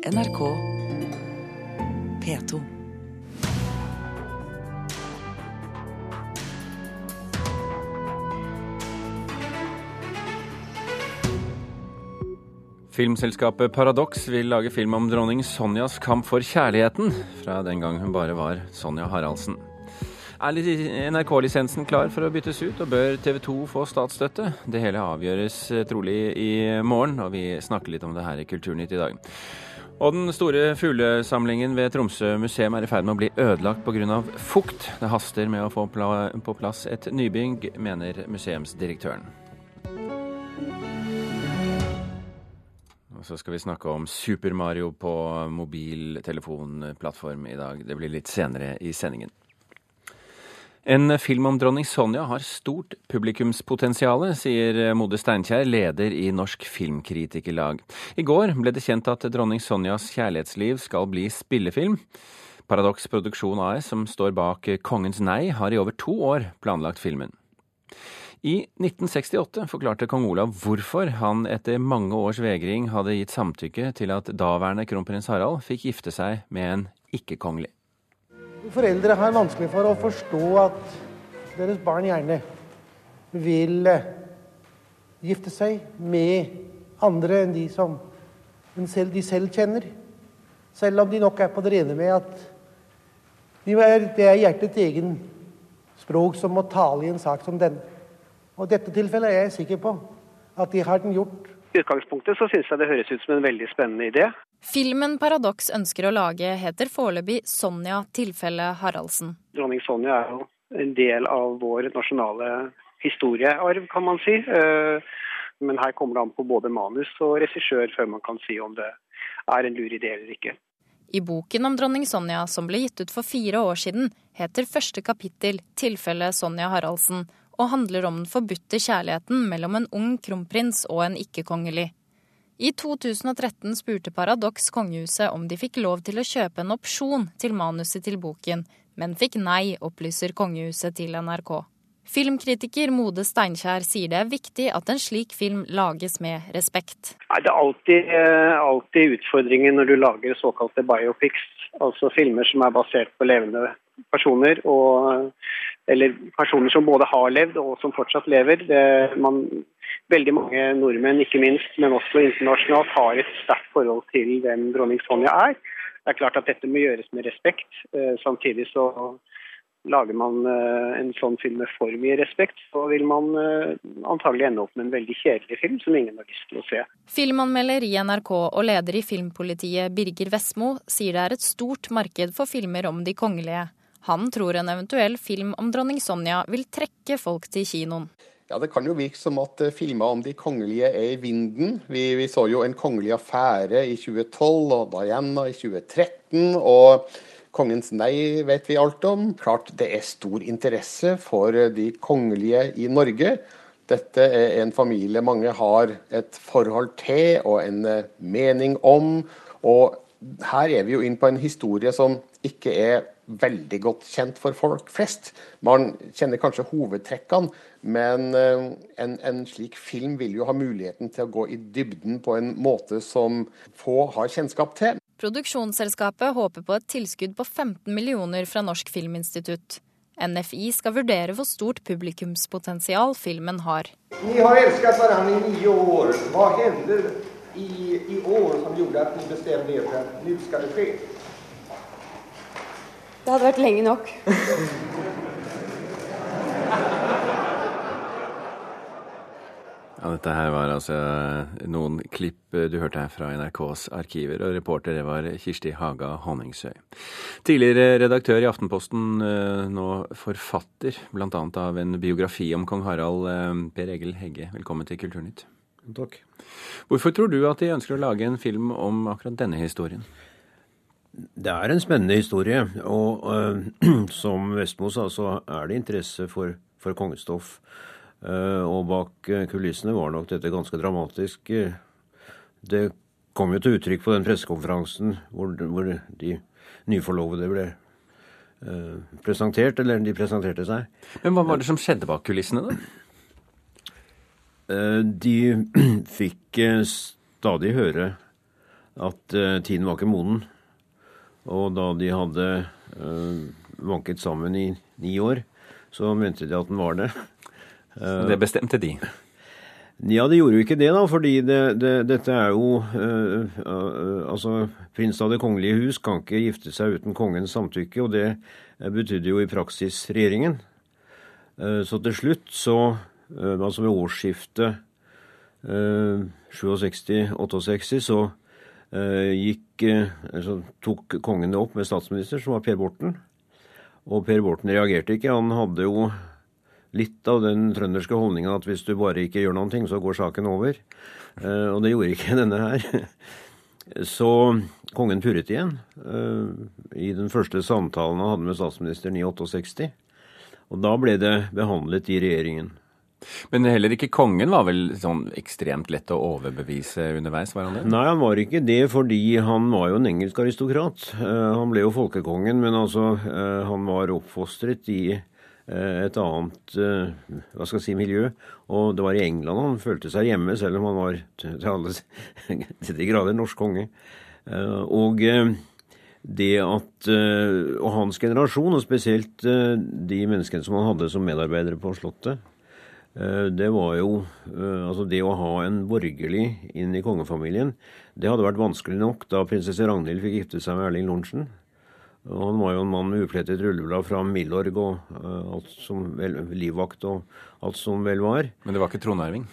NRK P2. Filmselskapet Paradox vil lage film om dronning Sonjas kamp for kjærligheten, fra den gang hun bare var Sonja Haraldsen. Er NRK-lisensen klar for å byttes ut, og bør TV 2 få statsstøtte? Det hele avgjøres eh, trolig i morgen, og vi snakker litt om det her i Kulturnytt i dag. Og den store fuglesamlingen ved Tromsø museum er i ferd med å bli ødelagt pga. fukt. Det haster med å få på plass et nybygg, mener museumsdirektøren. Og så skal vi snakke om Super Mario på mobiltelefonplattform i dag. Det blir litt senere i sendingen. En film om dronning Sonja har stort publikumspotensial, sier Mode Steinkjer, leder i Norsk Filmkritikerlag. I går ble det kjent at dronning Sonjas kjærlighetsliv skal bli spillefilm. Paradox Produksjon AS, som står bak Kongens nei, har i over to år planlagt filmen. I 1968 forklarte kong Olav hvorfor han etter mange års vegring hadde gitt samtykke til at daværende kronprins Harald fikk gifte seg med en ikke-kongelig. Foreldre har vanskelig for å forstå at deres barn gjerne vil eh, gifte seg med andre enn de som selv, de selv kjenner. Selv om de nok er på det rene med at de er, det er hjertets egen språk som må tale i en sak som denne. Og i dette tilfellet er jeg sikker på at de har den gjort. I utgangspunktet så syns jeg det høres ut som en veldig spennende idé. Filmen Paradox ønsker å lage heter foreløpig Sonja tilfelle Haraldsen. Dronning Sonja er jo en del av vår nasjonale historiearv, kan man si. Eh, men her kommer det an på både manus og regissør før man kan si om det er en lur idé eller ikke. I boken om dronning Sonja, som ble gitt ut for fire år siden, heter første kapittel 'Tilfelle Sonja Haraldsen', og handler om den forbudte kjærligheten mellom en ung kronprins og en ikke-kongelig. I 2013 spurte Paradox kongehuset om de fikk lov til å kjøpe en opsjon til manuset til boken, men fikk nei, opplyser kongehuset til NRK. Filmkritiker Mode Steinkjer sier det er viktig at en slik film lages med respekt. Nei, det er alltid, eh, alltid utfordringer når du lager såkalte biopics, altså filmer som er basert på levende personer. Og, eller personer som både har levd og som fortsatt lever. Det, man veldig mange nordmenn, ikke minst, men også internasjonalt, har et sterkt forhold til hvem dronning Sonja er. Det er klart at dette må gjøres med respekt. Eh, samtidig så lager man eh, en sånn film med for mye respekt, så vil man eh, antagelig ende opp med en veldig kjedelig film som ingen har lyst til å se. Filmanmelder i NRK og leder i Filmpolitiet Birger Vestmo sier det er et stort marked for filmer om de kongelige. Han tror en eventuell film om dronning Sonja vil trekke folk til kinoen. Ja, Det kan jo virke som at eh, filmer om de kongelige er i vinden. Vi, vi, så jo En kongelig affære i 2012 og Diana i 2013. Og Kongens nei vet vi alt om. Klart det er stor interesse for eh, de kongelige i Norge. Dette er en familie mange har et forhold til og en eh, mening om. Og her er vi jo inn på en historie som ikke er veldig godt kjent for folk flest. Man kjenner kanskje hovedtrekkene, men eh, en, en, slik film vil jo ha muligheten til å gå i dybden på en måte som få har kjennskap til. Produksjonsselskapet håper på et tilskudd på 15 millioner fra Norsk Filminstitutt. NFI skal vurdere hvor stort publikumspotensial filmen har. Ni har elsket hverandre i ni år. Hva hender i, i år som gjorde at dere bestemte dere for at nå skal det skje? Det hadde vært lenge nok. Ja, dette her var altså noen klipp du hørte her fra NRKs arkiver, og reporter det var Kirsti Haga Honningsøy. Tidligere redaktør i Aftenposten, eh, nå forfatter bl.a. av en biografi om kong Harald, eh, Per Egil Hegge. Velkommen til Kulturnytt. Takk. Hvorfor tror du at de ønsker å lage en film om akkurat denne historien? Det er en spennende historie. Og uh, som Vestmo sa, så er det interesse for, for kongestoff. Uh, og bak uh, kulissene var nok dette ganske dramatisk. det kom jo til uttrykk på den pressekonferansen hvor, hvor de nyforlovede ble presentert, eller de presenterte seg. Men hva var det som skjedde bak kulissene, da? De fikk stadig høre at tiden var ikke moden. Og da de hadde vanket sammen i ni år, så mente de at den var det. Så det bestemte de? Ja, det gjorde jo ikke det, da, fordi det, det, dette er jo uh, Altså, prins av Det kongelige hus kan ikke gifte seg uten kongens samtykke, og det betydde jo i praksis regjeringen. Så til slutt, så Altså ved årsskiftet 67-68, så gikk Så tok kongen det opp med statsminister, som var Per Borten. Og Per Borten reagerte ikke. Han hadde jo litt av den trønderske holdninga at hvis du bare ikke gjør noen ting, så går saken over. Uh, og det gjorde ikke denne her. Så kongen purret igjen i den første samtalen han hadde med statsministeren i 68. Og da ble det behandlet i regjeringen. Men heller ikke kongen var vel sånn ekstremt lett å overbevise underveis, var han det? Nei, han var ikke det, fordi han var jo en engelsk aristokrat. Uh, han ble jo folkekongen, men altså, han var oppfostret i Eh, et annet eh, hva skal jeg si, miljø. Og det var i England han følte seg hjemme, selv om han var til alle til de grader norsk konge. Eh, og det at Og hans generasjon, og spesielt de menneskene som han hadde som medarbeidere på Slottet, det var jo Altså, det å ha en borgerlig inn i kongefamilien, det hadde vært vanskelig nok da prinsesse Ragnhild fikk gifte seg med Erling Lorentzen. Og han var jo en mann med uplettet rulleblad fra Milorg og uh, alt som vel, livvakt og alt som vel var. Men det var ikke tronarving?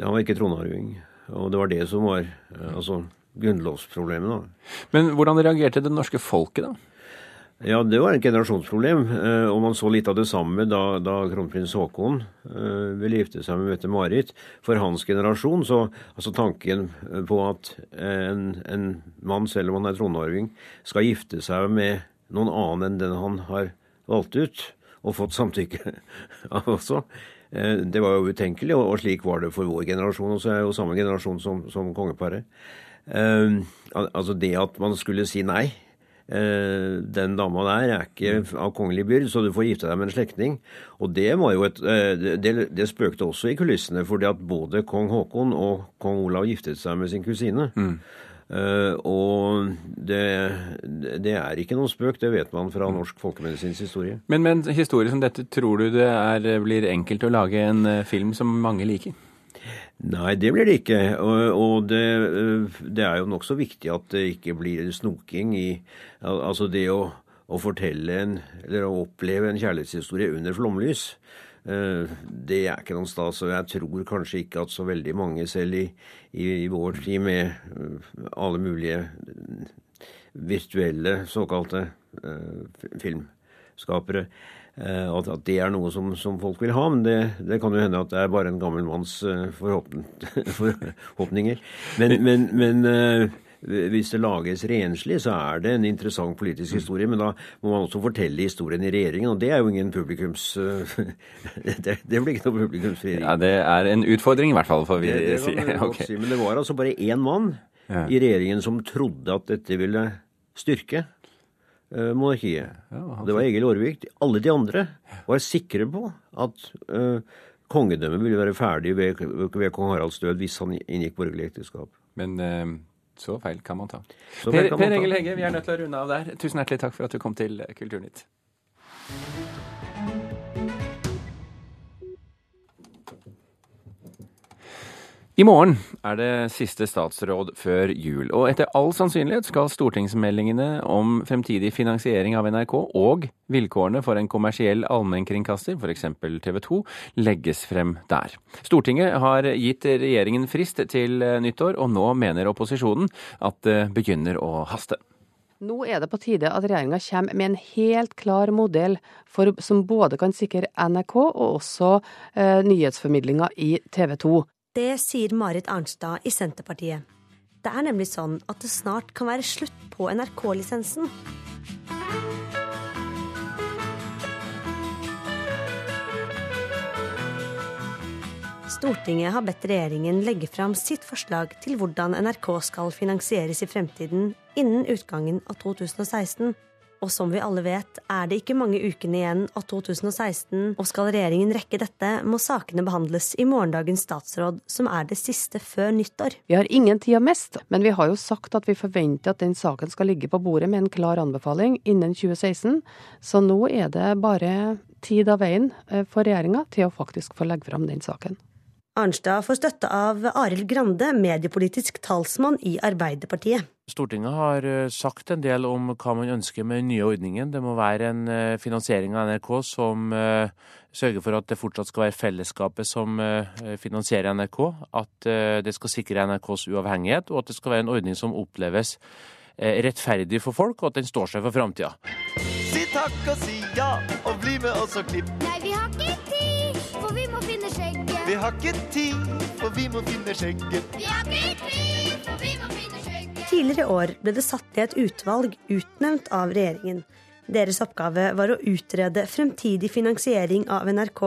Han var ikke tronarving. Og det var det som var uh, altså grunnlovsproblemet, da. Men hvordan reagerte det norske folket, da? Ja, det var et generasjonsproblem. Eh, og man så litt av det samme da, da kronprins Haakon eh, ville gifte seg med Mette-Marit. For hans generasjon så altså tanken på at en, en mann, selv om han er tronarving, skal gifte seg med noen annen enn den han har valgt ut, og fått samtykke av også, eh, det var jo utenkelig. Og, slik var det for vår generasjon, og så er jo samme generasjon som, som kongeparet. altså det at man skulle si nei Eh, den dama der er ikke av kongelig byrd, så du får gifte deg med en slektning. Og det var jo et eh, det, det, spøkte også i kulissene, fordi at både kong Haakon og kong Olav giftet seg med sin kusine. Mm. Uh, og det, det, er ikke noen spøk, det vet man fra norsk folkemedisinsk historie. Men med en historie som dette, tror du det er, blir enkelt å lage en film som mange liker? Nei, det blir det ikke. Og, og det, øh, det, er jo nokså viktig at det ikke blir snoking i Altså det å, å, fortelle en, eller å oppleve en kjærlighetshistorie under flomlys. Øh, det er ikke noen stas, og jeg tror kanskje ikke at så veldig mange, selv i, i, i vår tid med øh, alle mulige virtuelle såkalte filmskapere, Eh, at, at, det er noe som, som, folk vil ha. Men det, det, kan jo hende at det er bare en gammel manns uh, forhåpninger. Men, men, men uh, hvis det lages renslig, så er det en interessant politisk historie. Men da må man også fortelle historien i regjeringen, og det er jo ingen publikums det, det, blir ikke noe publikumsregjering. Ja, det er en utfordring i hvert fall, får vi det, si. Okay. si. Men det var altså bare én mann ja. i regjeringen som trodde at dette ville styrke uh, monarkiet. Ja, det var Egil Aarvik. Alle de andre var sikre på at uh, kongedømmet ville være ferdig ved, ved kong Haralds død hvis han inngikk borgerlig ekteskap. Men uh, så feil kan man ta. Per, per Egil Hegge, vi er nødt til å runde av der. Tusen hjertelig takk for at du kom til Kulturnytt. I morgen er det siste statsråd før jul, og etter all sannsynlighet skal stortingsmeldingene om fremtidig finansiering av NRK og vilkårene for en kommersiell allmennkringkaster, f.eks. TV 2, legges frem der. Stortinget har gitt regjeringen frist til nyttår, og nå mener opposisjonen at det begynner å haste. Nå er det på tide at regjeringa kommer med en helt klar modell for, som både kan sikre NRK og også eh, nyhetsformidlinga i TV 2. Det sier Marit Arnstad i Senterpartiet. Det er nemlig sånn at det snart kan være slutt på NRK-lisensen. Stortinget har bedt regjeringen legge fram sitt forslag til hvordan NRK skal finansieres i fremtiden innen utgangen av 2016. Og som vi alle vet, er det ikke mange ukene igjen av 2016, og skal regjeringen rekke dette, må sakene behandles i morgendagens statsråd, som er det siste før nyttår. Vi har ingen tid å miste, men vi har jo sagt at vi forventer at den saken skal ligge på bordet med en klar anbefaling innen 2016, så nå er det bare tid av veien eh, for regjeringa til å faktisk få legge fram den saken. Arnstad får støtte av Arild Grande, mediepolitisk talsmann i Arbeiderpartiet. Stortinget har eh, sagt en del om hva man ønsker med den nye ordningen. Det må være en eh, finansiering av NRK som eh, sørger for at det fortsatt skal være fellesskapet som finansierer NRK. At det skal sikre NRKs uavhengighet, og at det skal være en ordning som oppleves rettferdig for folk, og at den står seg for framtida. Si takk og si ja, og bli med oss og klipp. Nei, vi har ikke Vi har ikke tid, for vi må finne skjegget. Vi har ikke tid, for vi må finne skjegget. Tidligere i år ble det satt ned et utvalg utnevnt av regjeringen. Deres oppgave var å utrede fremtidig finansiering av NRK,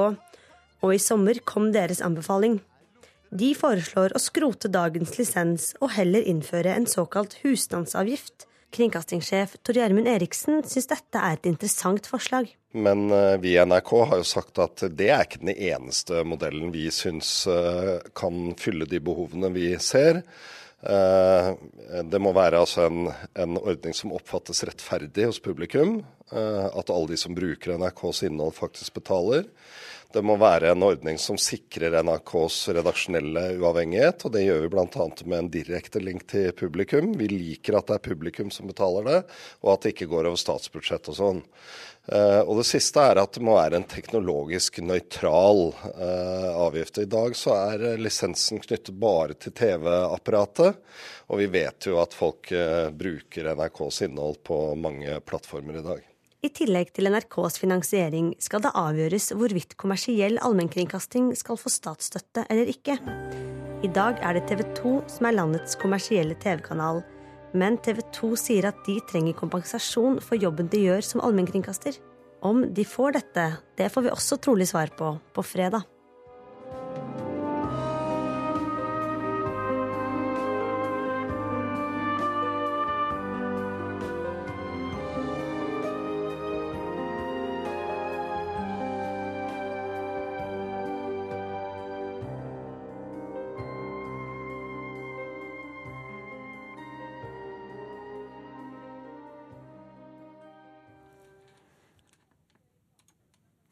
og i sommer kom deres anbefaling. De foreslår å skrote dagens lisens og heller innføre en såkalt husstandsavgift Kringkastingssjef Tor Gjermund Eriksen syns dette er et interessant forslag. Men eh, vi i NRK har jo sagt at det er ikke den eneste modellen vi syns eh, kan fylle de behovene vi ser. Eh, det må være altså en, en ordning som oppfattes rettferdig hos publikum. At alle de som bruker NRKs innhold faktisk betaler. Det må være en ordning som sikrer NRKs redaksjonelle uavhengighet, og det gjør vi bl.a. med en direkte link til publikum. Vi liker at det er publikum som betaler det, og at det ikke går over statsbudsjett og sånn. Uh, og det siste er at det må være en teknologisk nøytral uh, avgift. I dag så er lisensen knyttet bare til TV-apparatet, og vi vet jo at folk bruker NRKs innhold på mange plattformer i dag. I tillegg til NRKs finansiering skal det avgjøres hvorvidt kommersiell allmennkringkasting skal få statsstøtte eller ikke. I dag er det TV 2 som er landets kommersielle TV-kanal. Men TV 2 sier at de trenger kompensasjon for jobben de gjør som allmennkringkaster. Om de får dette, det får vi også trolig svar på på fredag.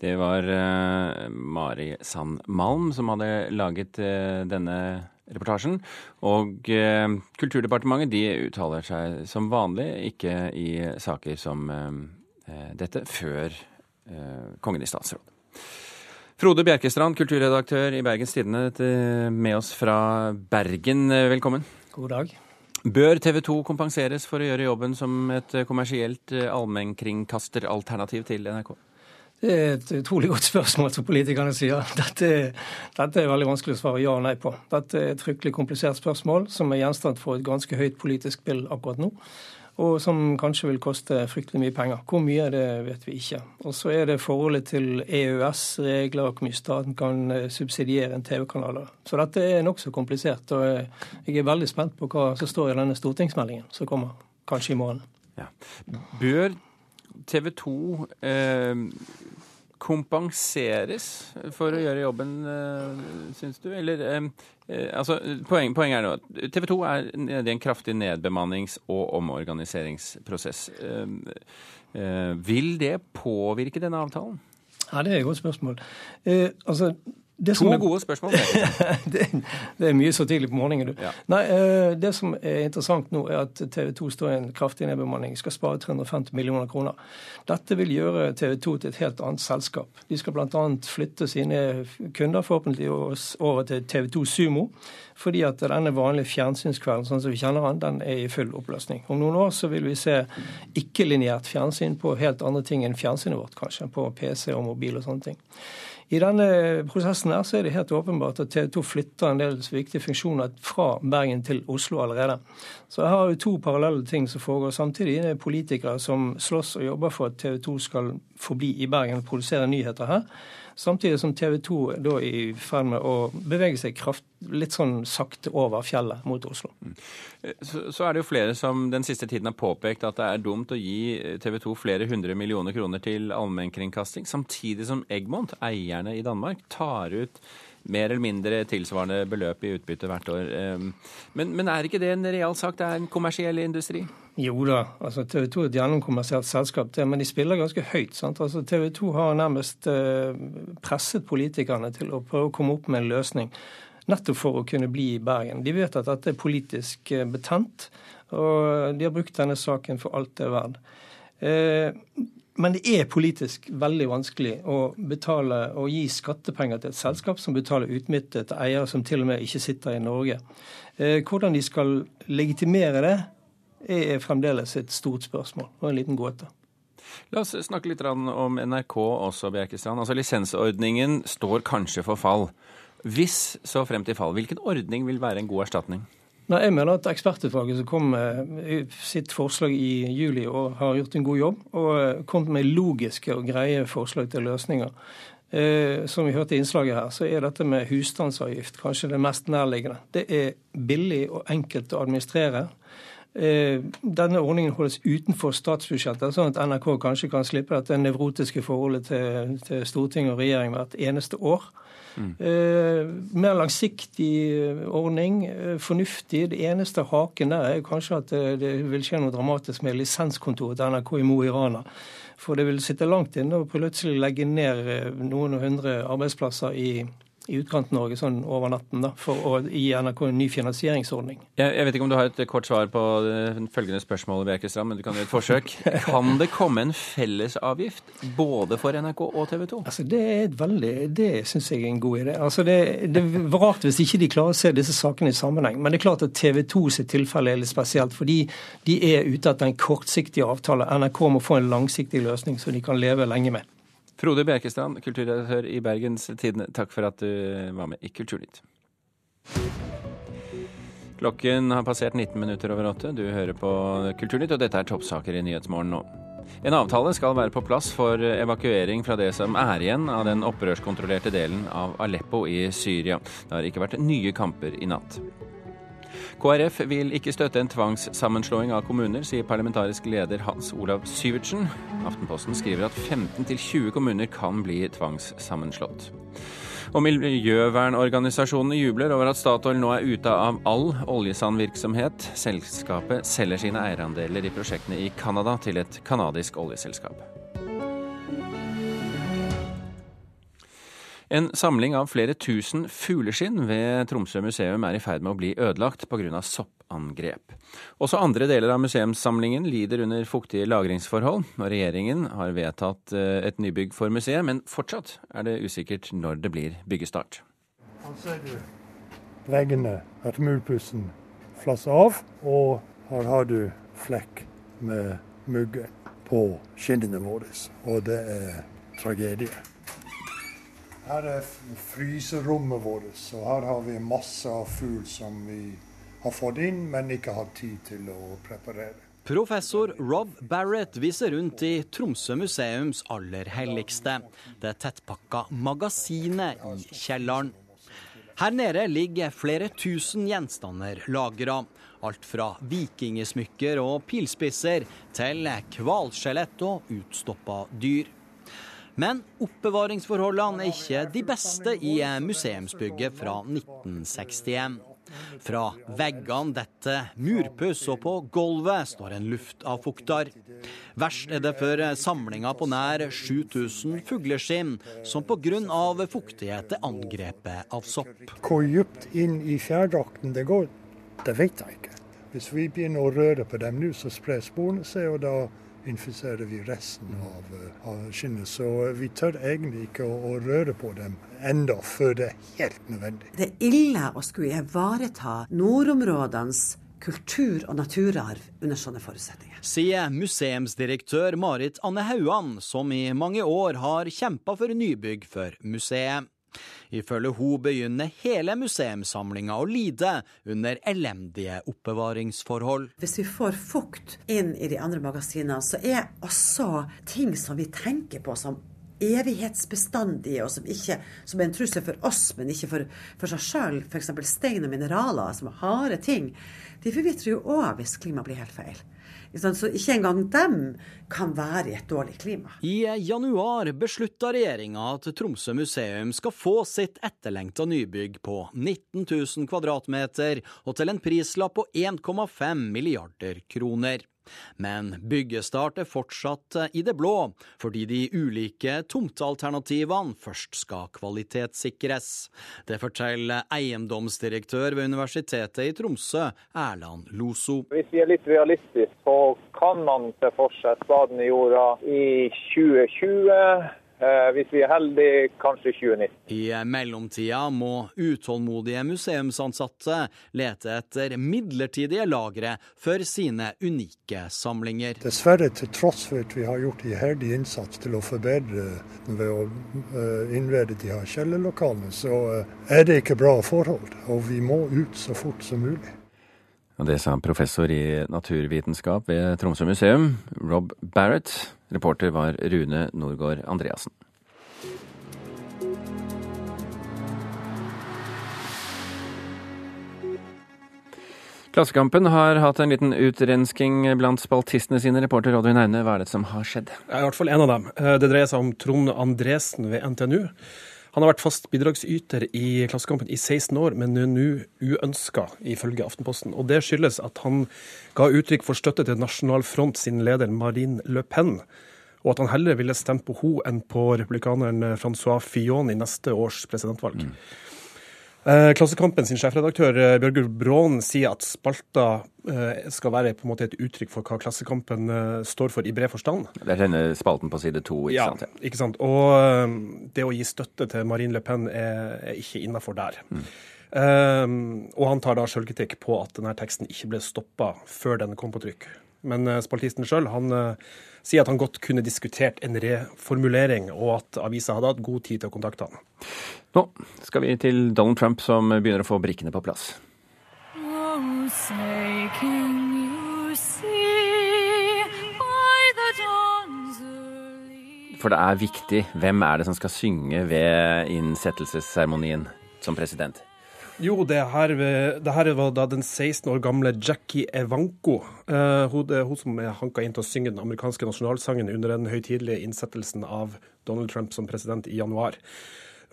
Det var uh, Mari Sand Malm som hadde laget uh, denne reportasjen. Og uh, Kulturdepartementet de uttaler seg som vanlig ikke i saker som dette før Kongen i statsråd. Frode Bjerkestrand, kulturredaktør i Bergens Tidende, med oss fra Bergen. Velkommen. God dag. Bør TV 2 kompenseres for å gjøre jobben som et kommersielt allmennkringkasteralternativ til NRK? Det er et utrolig godt spørsmål som politikerne sier. Dette, dette, er veldig vanskelig å svare ja og nei på. Dette er et fryktelig komplisert spørsmål som er gjenstand for et ganske høyt politisk spill akkurat nå. Og som kanskje vil koste fryktelig mye penger. Hvor mye det vet vi ikke. Og så er det forholdet til EØS-regler og hvor mye staten kan eh, subsidiere en TV-kanal. Så dette er nokså komplisert. Og jeg er veldig spent på hva som står i denne stortingsmeldingen som kommer kanskje i morgen. Ja. Bør TV 2 eh, kompenseres for å gjøre jobben, eh, syns du? Eller eh, altså, poenget poeng, er nå at TV 2 er nede i en kraftig nedbemannings- og omorganiseringsprosess. Vil det påvirke denne avtalen? Ja, Det er et godt spørsmål. Eh, som, to gode spørsmål. det, det, er mye så tidlig på morgenen, du. Ja. Nei, eh, Det som er interessant nå, er at TV 2 står i en kraftig nedbemanning. Skal spare 350 millioner kroner. Dette vil gjøre TV 2 til et helt annet selskap. De skal bl.a. flytte sine kunder forhåpentlig over til TV 2 Sumo. Fordi at denne vanlige fjernsynskvelden sånn som vi kjenner den, den er i full oppløsning. Om noen år så vil vi se ikke-lineært fjernsyn på helt andre ting enn fjernsynet vårt, kanskje. På PC og mobil og sånne ting. I denne prosessen her så er det helt åpenbart at TV 2 flytter en del viktige funksjoner fra Bergen til Oslo allerede. Så jeg har jo to parallelle ting som foregår samtidig. Det er politikere som slåss og jobber for at TV 2 skal forbli i Bergen og produsere nyheter her. Samtidig som TV 2 da er i ferd med å bevege seg kraft, litt sånn sakte over fjellet mot Oslo. Så, så er det jo flere som den siste tiden har påpekt at det er dumt å gi TV 2 flere hundre millioner kroner til allmennkringkasting, samtidig som Egmont, eierne i Danmark, tar ut mer eller mindre tilsvarende beløp i utbytte hvert år. Ehm, men, men er ikke det en real sak? Det er en kommersiell industri? Jo da, altså TV 2 er et gjennomkommersielt selskap, det, men de spiller ganske høyt. sant? Altså TV 2 har nærmest eh, presset politikerne til å prøve å komme opp med en løsning. Nettopp for å kunne bli i Bergen. De vet at dette er politisk eh, betent, og de har brukt denne saken for alt det er verdt. Eh, men det er politisk veldig vanskelig å betale og gi skattepenger til et selskap som betaler utbytte til eiere som til og med ikke sitter i Norge. Eh, hvordan de skal legitimere det, er fremdeles et stort spørsmål og en liten gåte. La oss snakke litt om NRK også, Bjerkestrand. Altså Lisensordningen står kanskje for fall. Hvis så frem til fall, hvilken ordning vil være en god erstatning? Nei, Jeg mener at ekspertutvalget som kom med sitt forslag i juli og har gjort en god jobb, og kommet med logiske og greie forslag til løsninger. Eh, som vi hørte i innslaget her, så er dette med husstandsavgift kanskje det mest nærliggende. Det er billig og enkelt å administrere. Eh, denne ordningen holdes utenfor statsbudsjettet, sånn at NRK kanskje kan slippe dette nevrotiske forholdet til, til storting og regjering hvert eneste år. Mm. Eh, mer langsiktig eh, ordning, eh, fornuftig. Det eneste haken der er kanskje at det, det vil skje noe dramatisk med lisenskontoret til NRK i Mo i Rana. For det vil sitte langt inne å plutselig legge ned eh, noen og hundre arbeidsplasser i i Utkant-Norge sånn over natten da, for å gi NRK en ny finansieringsordning. Jeg, jeg, vet ikke om du har et kort svar på følgende spørsmål, Bjerkestrand, men du kan gjøre et forsøk. Kan det komme en fellesavgift både for NRK og TV 2? Altså, det er et veldig, det syns jeg er en god idé. Altså, det, det er rart hvis ikke de klarer å se disse sakene i sammenheng. Men det er klart at TV 2 sitt tilfelle er litt spesielt, fordi de er ute etter en kortsiktig avtale. NRK må få en langsiktig løsning som de kan leve lenge med. Frode Bjerkestrand, kulturredaktør i Bergens Tidende, takk for at du var med i Kulturnytt. Klokken har passert 19 minutter over åtte. Du hører på Kulturnytt, og dette er toppsaker i Nyhetsmorgen nå. En avtale skal være på plass for evakuering fra det som er igjen av den opprørskontrollerte delen av Aleppo i Syria. Det har ikke vært nye kamper i natt. KrF vil ikke støtte en tvangssammenslåing av kommuner, sier parlamentarisk leder Hans Olav Syvertsen. Aftenposten skriver at 15-20 kommuner kan bli tvangssammenslått. Og miljøvernorganisasjonene jubler over at Statoil nå er ute av all oljesandvirksomhet. Selskapet selger sine eierandeler i prosjektene i Canada til et canadisk oljeselskap. En samling av flere tusen fugleskinn ved Tromsø museum er i ferd med å bli ødelagt pga. soppangrep. Også andre deler av museumssamlingen lider under fuktige lagringsforhold, og regjeringen har vedtatt eh, et nybygg for museet, men fortsatt er det usikkert når det blir byggestart. Her ser du veggene at murpussen flasser av, og her har du flekk med mugge på skinnene våre. Og det er tragedie. Her er fryserommet vårt, så her har vi masse av fugl som vi har fått inn, men ikke hatt tid til å preparere. Professor Rob Barrett viser rundt i Tromsø museums aller helligste, det tettpakka magasinet i kjelleren. Her nede ligger flere tusen gjenstander lagra. Alt fra vikingsmykker og pilspisser til hvalskjelett og utstoppa dyr. Men oppbevaringsforholdene er ikke de beste i museumsbygget fra 1961. Fra veggene detter murpuss, og på gulvet står en luftavfukter. Verst er det for samlinga på nær 7000 fugleskinn, som pga. fuktighet er angrepet av sopp. Hvor dypt inn i fjærdrakten det går, det vet jeg ikke. Hvis vi begynner å røre på dem nå, så sprer sporene seg, og da infiserer vi resten av, eh, av skinnet. Så eh, vi tør egentlig ikke å, å, røre på dem enda før det er helt nødvendig. Det er ille å skulle ivareta nordområdenes kultur- og naturarv under sånne forutsetninger. Sier museumsdirektør Marit Anne Hauan, som i mange år har kjempa for nybygg for museet. Ifølge hun begynner hele museumssamlinga å lide under elendige oppbevaringsforhold. Hvis vi får fukt inn i de andre magasinene, så er også ting som vi tenker på som evighetsbestandige, og som, ikke, som er en trussel for oss, men ikke for, for seg sjøl, f.eks. stein og mineraler, som er harde ting, de forvitrer jo òg hvis klimaet blir helt feil. Så ikke engang dem kan være i et dårlig klima. I januar beslutta regjeringa at Tromsø museum skal få sitt etterlengta nybygg på 19 000 kvadratmeter og til en prislapp på 1,5 milliarder kroner. Men byggestart er fortsatt i det blå, fordi de ulike tomtealternativene først skal kvalitetssikres. Det forteller eiendomsdirektør ved Universitetet i Tromsø, Erland Loso. Hvis vi er litt realistiske, så kan man se for seg spaden i jorda i 2020. Eh, hvis vi er heldige, kanskje 2019. I mellomtida må utålmodige museumsansatte lete etter midlertidige lagre for sine unike samlinger. Dessverre, til tross for at vi har gjort iherdig innsats til å forbedre ved å eh, innrede de her kjellerlokalene, så eh, er det ikke bra forhold. Og vi må ut så fort som mulig. Og det sa professor i naturvitenskap ved Tromsø museum, Rob Barrett. Reporter var Rune Norgård Andreassen. Klassekampen har hatt en liten utrensking blant spaltistene sine. Reporter Oddvin Aune, hva er det som har skjedd? Ja, I hvert fall en av dem. Eh, det dreier seg om Trond Andresen ved NTNU. Han har vært fast bidragsyter i Klassekampen i 16 år, men er nå uønska, ifølge Aftenposten. Og Det skyldes at han ga uttrykk for støtte til Nasjonal Front sin leder Marine Le Pen, og at han heller ville stemme på henne enn på republikaneren Francois Fillon i neste års presidentvalg. Mm. Klassekampen sin sjefredaktør Bjørgur Bråen sier at spalta skal være på en måte et uttrykk for hva Klassekampen står for i bred forstand. Det er denne spalten på side to, ikke ja, sant? Ja, ikke sant. Og det å gi støtte til Marine Le Pen er, er ikke innafor der. Mm. Um, og han tar da sjølkritikk på at denne teksten ikke ble stoppa før den kom på trykk. Men spaltisten sjøl, uh, sier at han godt kunne diskutert en reformulering, og at avisa hadde hatt god tid til å kontakte han. Nå skal vi til Donald Trump, som begynner å få brikkene på plass. Oh, say, For det er viktig. Hvem er det som skal synge ved innsettelsesseremonien som president? Jo, det her, det her, var da den 16 år gamle Jackie Evanko. Uh, hun, hun som er hanka inn til å synge den amerikanske nasjonalsangen under den høytidelige innsettelsen av Donald Trump som president i januar.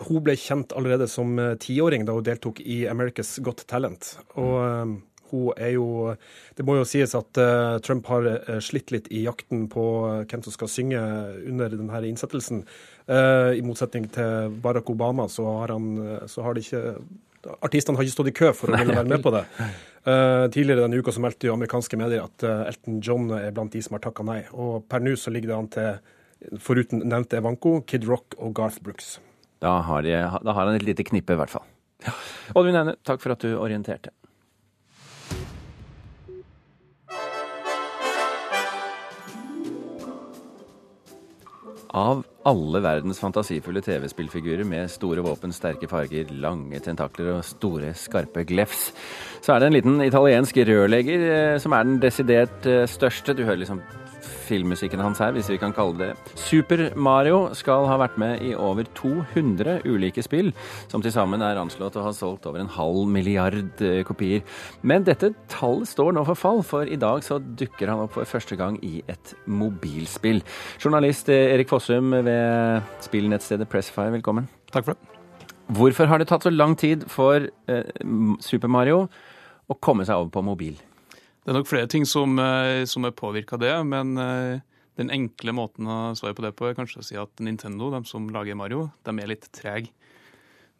Hun ble kjent allerede som tiåring da hun deltok i America's Got Talent. Og uh, hun er jo Det må jo sies at uh, Trump har slitt litt i jakten på hvem som skal synge under denne innsettelsen. I motsetning til Barack Obama så har, han, så har det ikke Artistene har ikke stått i kø for å ville være med på det. Tidligere denne uka så meldte jo amerikanske medier at Elton John er blant de som har takka nei. Og per nå så ligger det an til, foruten nevnte Evanko, Kid Rock og Garth Brooks. Da har, de, da har han et lite knippe, i hvert fall. Ja. Oddvin Eine, takk for at du orienterte. Av alle verdens fantasifulle TV-spillfigurer med store våpen, sterke farger, lange tentakler og store, skarpe glefs, så er det en liten italiensk rørlegger eh, som er den desidert eh, største. Du hører liksom filmmusikken hans her, hvis vi kan kalle det Super Mario skal ha vært med i over 200 ulike spill, som til sammen er anslått å ha solgt over en halv milliard eh, kopier. Men dette tallet står nå for fall, for i dag så dukker han opp for første gang i et mobilspill. Journalist Erik Fossum ved spillnettstedet Pressfire, velkommen. Takk for det. Hvorfor har det tatt så lang tid for eh, Super Mario å komme seg over på mobil? Det er nok flere ting som, som er påvirka det, men den enkle måten å svare på det på er kanskje å si at Nintendo, de som lager Mario, de er litt trege.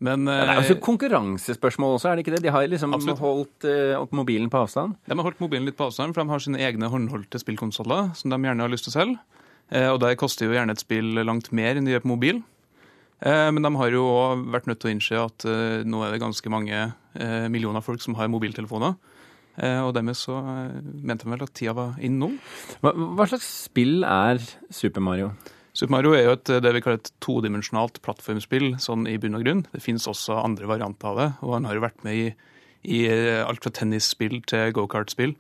Men ja, Det er jo et konkurransespørsmål også, er det ikke det? De har liksom absolutt. holdt uh, mobilen på avstand? De har holdt mobilen litt på avstand, for de har sine egne håndholdte spillkonsoller som de gjerne har lyst til å selge. Uh, og der koster jo gjerne et spill langt mer enn de gjør på mobil. Eh, men de har jo òg vært nødt til å innse at nå er det ganske mange millioner folk som har mobiltelefoner. Og dermed så mente han vel at tida var inn nå. Hva, hva, slags spill er Super Mario? Super Mario er jo et, det vi kaller et todimensjonalt plattformspill, sånn i bunn og grunn. Det finnes også andre varianter av det, og han har jo vært med i, i alt fra tennisspill til gokartspill.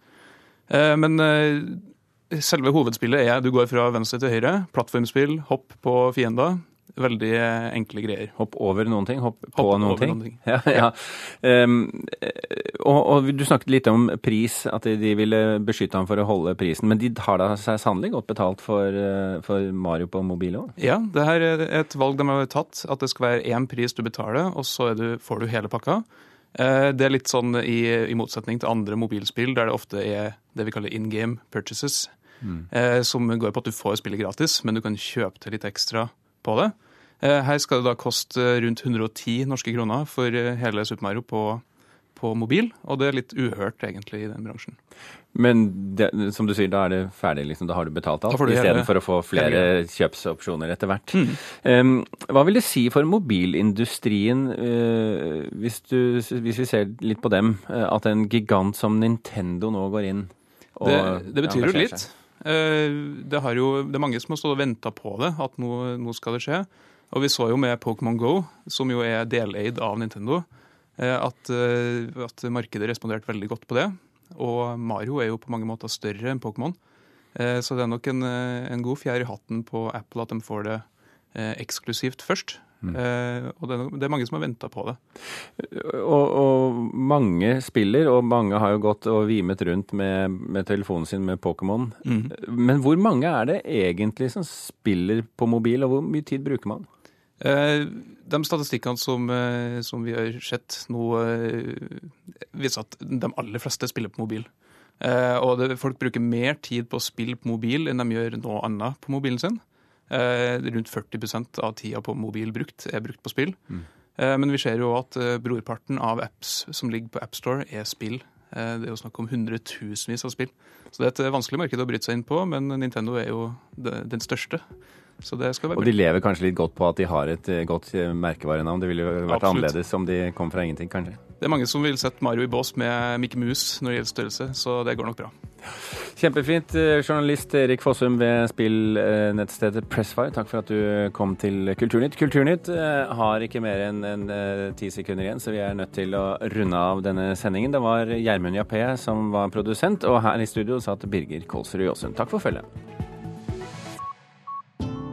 Men selve hovedspillet er du går fra venstre til høyre, plattformspill, hopp på fiender. Veldig eh, enkle greier. Hopp over noen ting, hopp på Hopp noen over ting. noen ting. Ja, ja. Um, og, og du snakket litt om pris, at de, ville beskytte ham for å holde prisen. Men de har da seg sannelig godt betalt for, eh, for Mario på mobil òg? Ja, det her er et valg de har tatt. At det skal være én pris du betaler, og så du, får du hele pakka. Det er litt sånn i, i motsetning til andre mobilspill, der det ofte er det vi kaller in game purchases. Mm. Som går på at du får spillet gratis, men du kan kjøpe til litt ekstra på det. Eh, Her skal det da koste rundt 110 norske kroner for eh, hele Super Mario på, på mobil, og det er litt uhørt egentlig i den bransjen. Men det, som du sier, da er det ferdig, liksom. Da har du betalt alt, istedenfor å få flere kjøpsopsjoner etter hvert. Mm. Um, hva vil det si for mobilindustrien, uh, hvis, du, hvis vi ser litt på dem, uh, at en gigant som Nintendo nå går inn og Det, det betyr jo litt. Eh, Det, jo, det er mange som har stått og venta på det, at nå, nå skal det skje. Og vi så jo med Pokémon Go, som jo er deleid av Nintendo, eh, at, eh, at markedet responderte veldig godt på det. Og Mario er jo på mange måter større enn Pokémon. Så det er nok en, en god fjær i hatten på Apple at de får det eksklusivt først. Mm. Eh, Og det er, det er mange som har venta på det. Og, og mange spiller, og mange har jo gått og vimet rundt med, med telefonen sin med Pokémon. Mm. Men hvor mange er det egentlig som spiller på mobil, og hvor mye tid bruker man? Eh, De statistikkene som, eh, som vi har sett nå, viser at de aller fleste spiller på mobil. Eh, Og det, folk bruker mer tid på å spille på mobil enn de gjør noe annet på mobilen sin. Eh, Rundt 40% av tida på mobil brukt er brukt på spill. Mm. Eh, Men vi ser jo at eh, brorparten av apps som ligger på AppStore, er spill. Det er jo snakk om hundretusenvis av spill. Så det er et vanskelig marked å bryte seg inn på, men Nintendo er jo den største. Så det skal være Og de lever kanskje litt godt på at de har et eh, godt eh, merkevarenavn. Det ville jo vært Absolutt. annerledes om de kom fra ingenting, kanskje. Det er mange som vil sette Mario i bås med Mickey Mouse når det gjelder størrelse, så det går nok bra. Kjempefint. Eh, Journalist Erik Fossum ved spillnettstedet Pressfire, takk for at du kom til Kulturnytt. Kulturnytt har ikke mer enn en, ti sekunder igjen, så vi er nødt til å runde av denne sendingen. Det var Gjermund Jappé som var produsent, og her i studio satt Birger Kolsrud Jåsund. Takk for følget.